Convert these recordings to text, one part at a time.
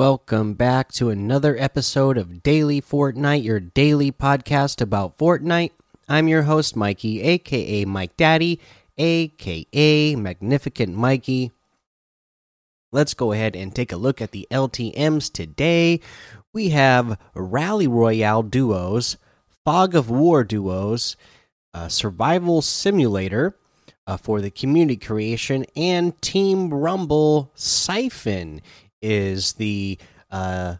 Welcome back to another episode of Daily Fortnite, your daily podcast about Fortnite. I'm your host, Mikey, aka Mike Daddy, aka Magnificent Mikey. Let's go ahead and take a look at the LTMs today. We have Rally Royale duos, Fog of War duos, uh, Survival Simulator uh, for the community creation, and Team Rumble Siphon is the uh,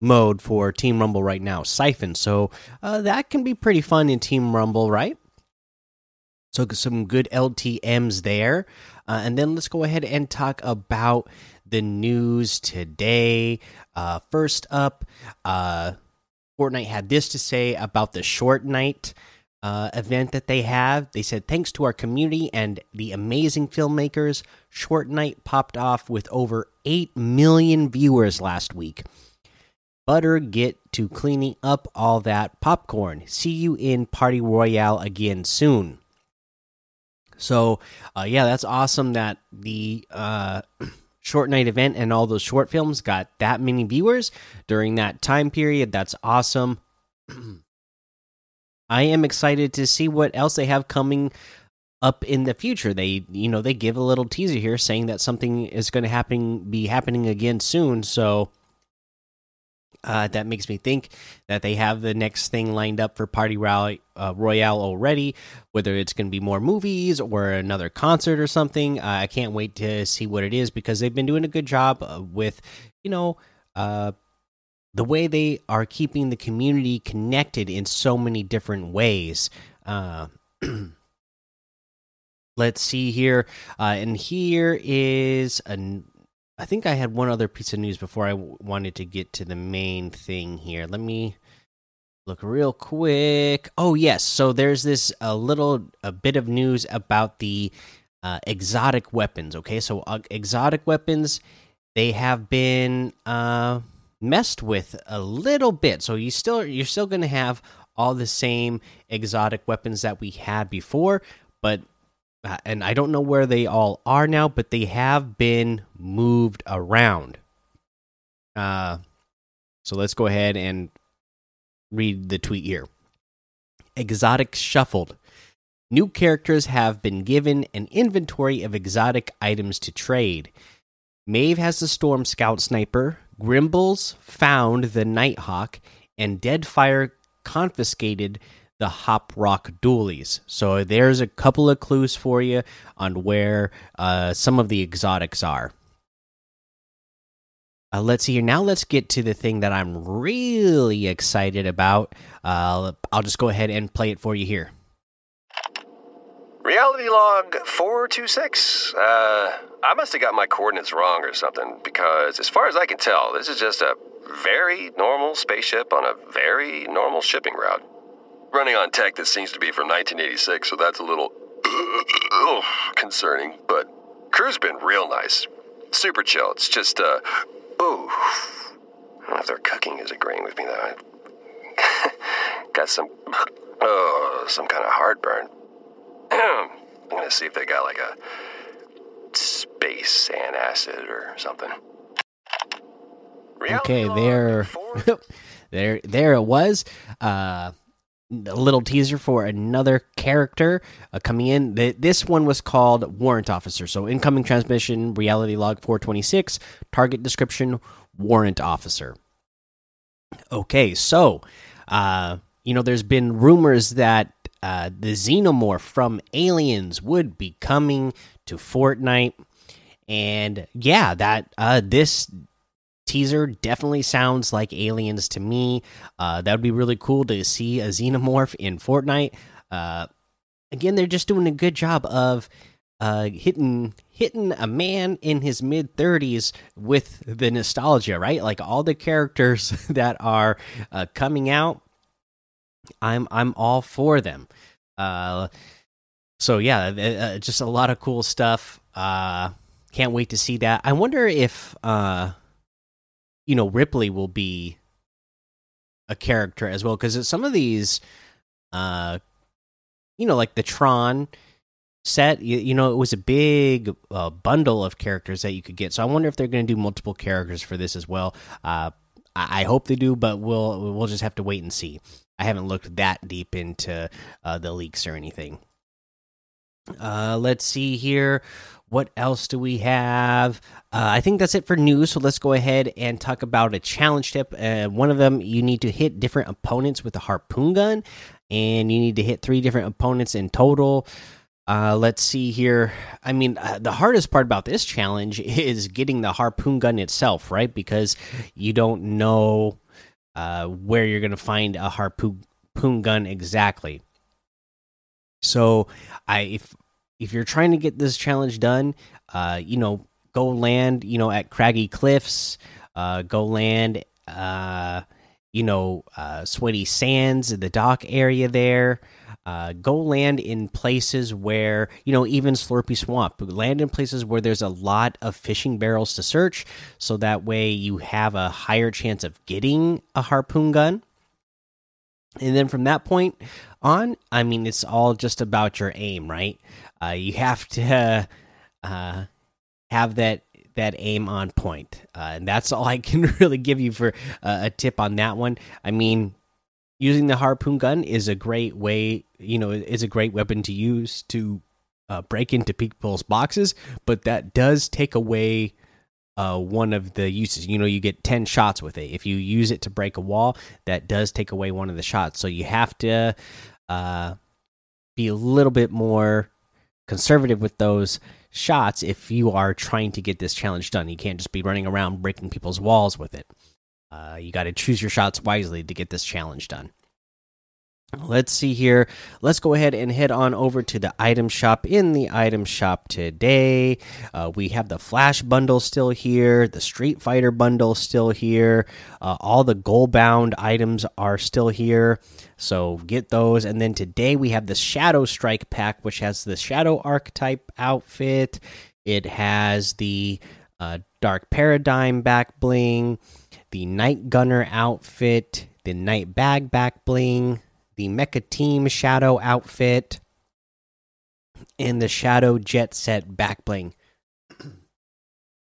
mode for Team Rumble right now, Siphon. So uh, that can be pretty fun in Team Rumble, right? So some good LTMs there. Uh, and then let's go ahead and talk about the news today. Uh, first up, uh, Fortnite had this to say about the short night uh, event that they have. They said, thanks to our community and the amazing filmmakers, Short Night popped off with over 8 million viewers last week. Butter get to cleaning up all that popcorn. See you in Party Royale again soon. So, uh, yeah, that's awesome that the uh, short night event and all those short films got that many viewers during that time period. That's awesome. I am excited to see what else they have coming up in the future. They, you know, they give a little teaser here saying that something is going to happen, be happening again soon. So uh, that makes me think that they have the next thing lined up for Party Royale, uh, Royale already. Whether it's going to be more movies or another concert or something, uh, I can't wait to see what it is because they've been doing a good job uh, with, you know, uh, the way they are keeping the community connected in so many different ways. Uh, let's see here, uh, and here is an. I think I had one other piece of news before I wanted to get to the main thing here. Let me look real quick. Oh yes, so there's this a little a bit of news about the uh, exotic weapons. Okay, so uh, exotic weapons they have been uh, messed with a little bit. So you still you're still going to have all the same exotic weapons that we had before, but uh, and I don't know where they all are now, but they have been moved around. Uh so let's go ahead and read the tweet here. Exotic shuffled. New characters have been given an inventory of exotic items to trade. Maeve has the Storm Scout Sniper, Grimbles found the Nighthawk, and Deadfire confiscated the Hop Rock Dualies. So there's a couple of clues for you on where uh, some of the exotics are. Uh, let's see here. Now let's get to the thing that I'm really excited about. Uh, I'll just go ahead and play it for you here. Reality log 426. Uh, I must have got my coordinates wrong or something because, as far as I can tell, this is just a very normal spaceship on a very normal shipping route. Running on tech that seems to be from 1986, so that's a little concerning, but crew's been real nice. Super chill. It's just, uh, oh, I don't know if their cooking is agreeing with me though. got some, oh, some kind of heartburn. I'm gonna see if they got like a space sand antacid or something. Okay, there, there, there it was. Uh, a little teaser for another character uh, coming in. The, this one was called Warrant Officer. So, incoming transmission, reality log 426, target description, Warrant Officer. Okay, so, uh, you know, there's been rumors that uh, the xenomorph from Aliens would be coming to Fortnite, and yeah, that uh, this teaser definitely sounds like Aliens to me. Uh, that would be really cool to see a xenomorph in Fortnite. Uh, again, they're just doing a good job of uh, hitting hitting a man in his mid 30s with the nostalgia, right? Like all the characters that are coming out I'm I'm all for them. Uh, so yeah, uh, just a lot of cool stuff. Uh, can't wait to see that. I wonder if uh, you know, Ripley will be a character as well because some of these, uh, you know, like the Tron set. You, you, know, it was a big uh, bundle of characters that you could get. So I wonder if they're going to do multiple characters for this as well. Uh, I, I, hope they do, but we'll we'll just have to wait and see. I haven't looked that deep into uh, the leaks or anything. Uh, let's see here. What else do we have? Uh, I think that's it for news. So let's go ahead and talk about a challenge tip. Uh, one of them, you need to hit different opponents with a harpoon gun, and you need to hit three different opponents in total. Uh, let's see here. I mean, uh, the hardest part about this challenge is getting the harpoon gun itself, right? Because you don't know uh, where you're going to find a harpoon gun exactly. So, I if if you're trying to get this challenge done, uh, you know, go land, you know, at Craggy Cliffs, uh, go land, uh, you know, Sweaty Sands, in the dock area there. Uh, go land in places where you know even slurpy swamp land in places where there's a lot of fishing barrels to search so that way you have a higher chance of getting a harpoon gun. And then from that point on i mean it's all just about your aim right? Uh, you have to uh, have that that aim on point. Uh, and that's all i can really give you for a tip on that one. I mean using the harpoon gun is a great way you know is a great weapon to use to uh, break into people's boxes but that does take away uh, one of the uses. You know you get 10 shots with it. If you use it to break a wall that does take away one of the shots. So you have to uh, be a little bit more conservative with those shots if you are trying to get this challenge done. You can't just be running around breaking people's walls with it uh, you got to choose your shots wisely to get this challenge done. Let's see here. Let's go ahead and head on over to the item shop. In the item shop today, uh, we have the Flash bundle still here, the Street Fighter bundle still here, uh, all the gold bound items are still here. So get those. And then today we have the Shadow Strike pack, which has the Shadow Archetype outfit. It has the uh, Dark Paradigm back bling the Night Gunner outfit, the Night Bag back bling, the Mecha Team Shadow outfit, and the Shadow Jet Set back bling.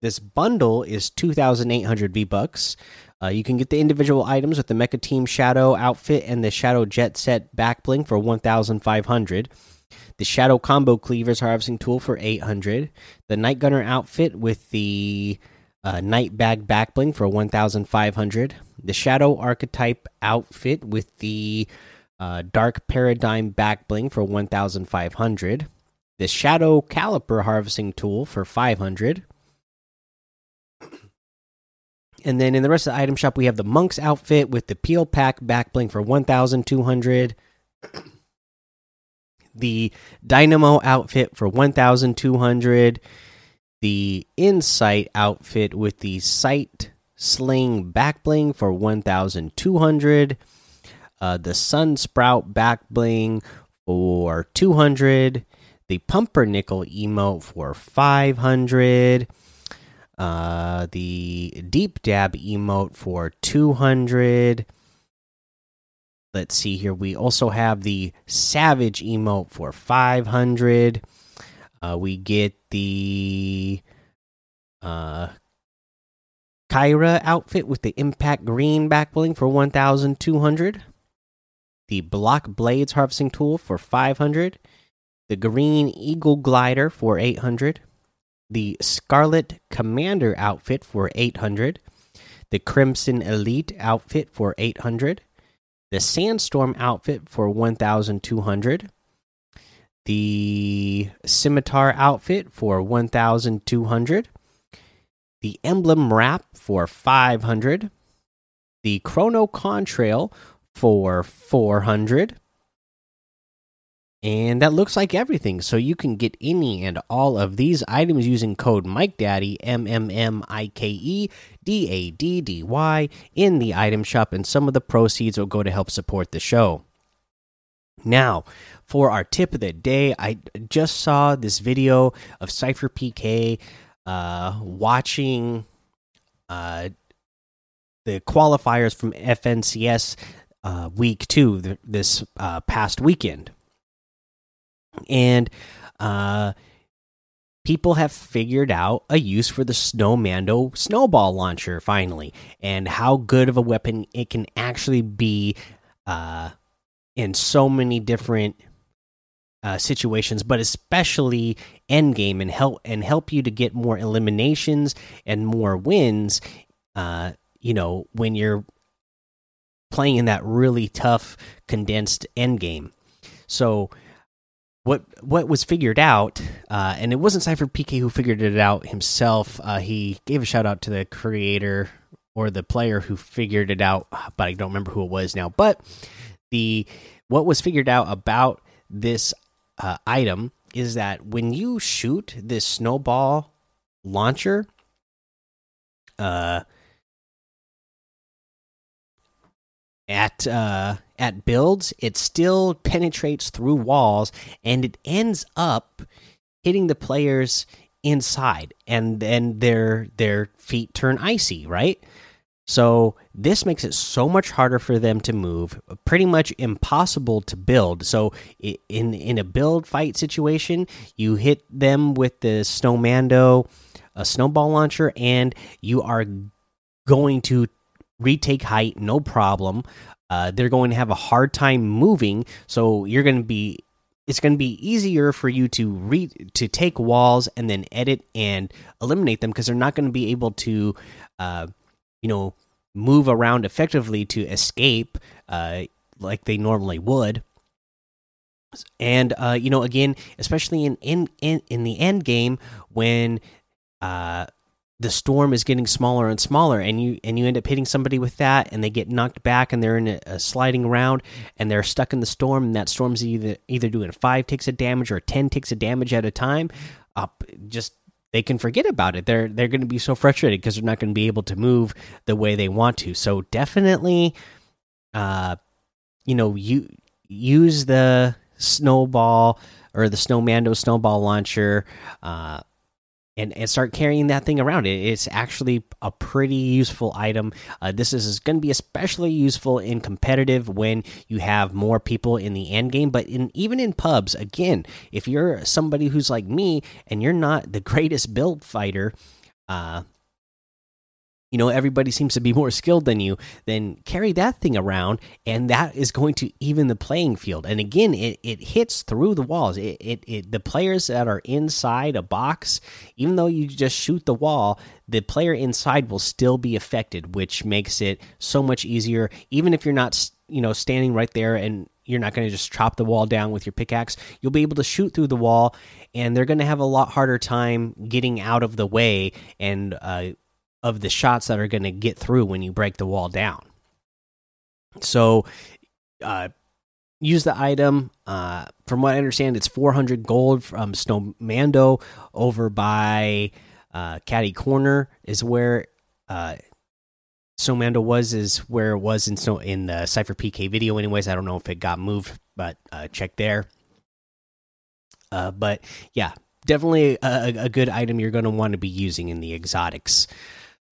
This bundle is 2,800 V bucks. Uh, you can get the individual items with the Mecha Team Shadow outfit and the Shadow Jet Set back bling for 1,500. The Shadow Combo Cleavers harvesting tool for 800. The Night Gunner outfit with the uh, Night Bag Backbling for 1,500. The Shadow Archetype outfit with the uh, Dark Paradigm Backbling for 1,500. The Shadow Caliper Harvesting Tool for 500. And then in the rest of the item shop, we have the Monk's outfit with the Peel Pack Backbling for 1,200. The Dynamo outfit for 1,200 the Insight outfit with the Sight Sling back bling for 1200. Uh, the Sun Sprout back bling for 200. The Pumpernickel emote for 500. Uh, the Deep Dab emote for 200. Let's see here. We also have the Savage emote for 500. Uh, we get the uh, Kyra outfit with the Impact Green backbling for 1,200. The Block Blades harvesting tool for 500. The Green Eagle glider for 800. The Scarlet Commander outfit for 800. The Crimson Elite outfit for 800. The Sandstorm outfit for 1,200 the scimitar outfit for 1200 the emblem wrap for 500 the chrono contrail for 400 and that looks like everything. So you can get any and all of these items using code mike daddy m m m i k e d a d d y in the item shop and some of the proceeds will go to help support the show now for our tip of the day. I just saw this video of SypherPK uh, watching uh, the qualifiers from FNCS uh, week two, th this uh, past weekend. And uh, people have figured out a use for the Snowmando snowball launcher finally, and how good of a weapon it can actually be uh, in so many different uh, situations, but especially end game and help and help you to get more eliminations and more wins. Uh, you know when you're playing in that really tough condensed end game. So what what was figured out, uh, and it wasn't SypherPK who figured it out himself. Uh, he gave a shout out to the creator or the player who figured it out, but I don't remember who it was now. But the what was figured out about this uh, item is that when you shoot this snowball launcher, uh, at uh, at builds, it still penetrates through walls and it ends up hitting the players inside, and then their their feet turn icy, right? So this makes it so much harder for them to move, pretty much impossible to build. So in in a build fight situation, you hit them with the Snowmando, a snowball launcher, and you are going to retake height no problem. Uh, they're going to have a hard time moving, so you're going to be it's going to be easier for you to re to take walls and then edit and eliminate them because they're not going to be able to uh, you know move around effectively to escape uh, like they normally would. And uh, you know again especially in in in, in the end game when uh, the storm is getting smaller and smaller and you and you end up hitting somebody with that and they get knocked back and they're in a, a sliding around and they're stuck in the storm and that storm's either either doing five ticks of damage or 10 ticks of damage at a time up just they can forget about it. They're they're going to be so frustrated because they're not going to be able to move the way they want to. So definitely, uh, you know, you use the snowball or the snowmando snowball launcher. Uh, and and start carrying that thing around. It, it's actually a pretty useful item. Uh, this is, is going to be especially useful in competitive when you have more people in the end game. But in even in pubs, again, if you're somebody who's like me and you're not the greatest build fighter, uh, you know everybody seems to be more skilled than you then carry that thing around and that is going to even the playing field. And again it, it hits through the walls. It, it, it the players that are inside a box even though you just shoot the wall the player inside will still be affected which makes it so much easier. Even if you're not you know standing right there and you're not going to just chop the wall down with your pickaxe you'll be able to shoot through the wall and they're going to have a lot harder time getting out of the way and uh, of the shots that are going to get through when you break the wall down. So, uh, use the item. Uh, from what I understand, it's 400 gold from Snowmando over by uh, Catty Corner is where uh, Snowmando was is where it was in Snow in the SypherPK video. Anyways, I don't know if it got moved, but uh, check there. Uh, but yeah, definitely a, a good item you're going to want to be using in the exotics.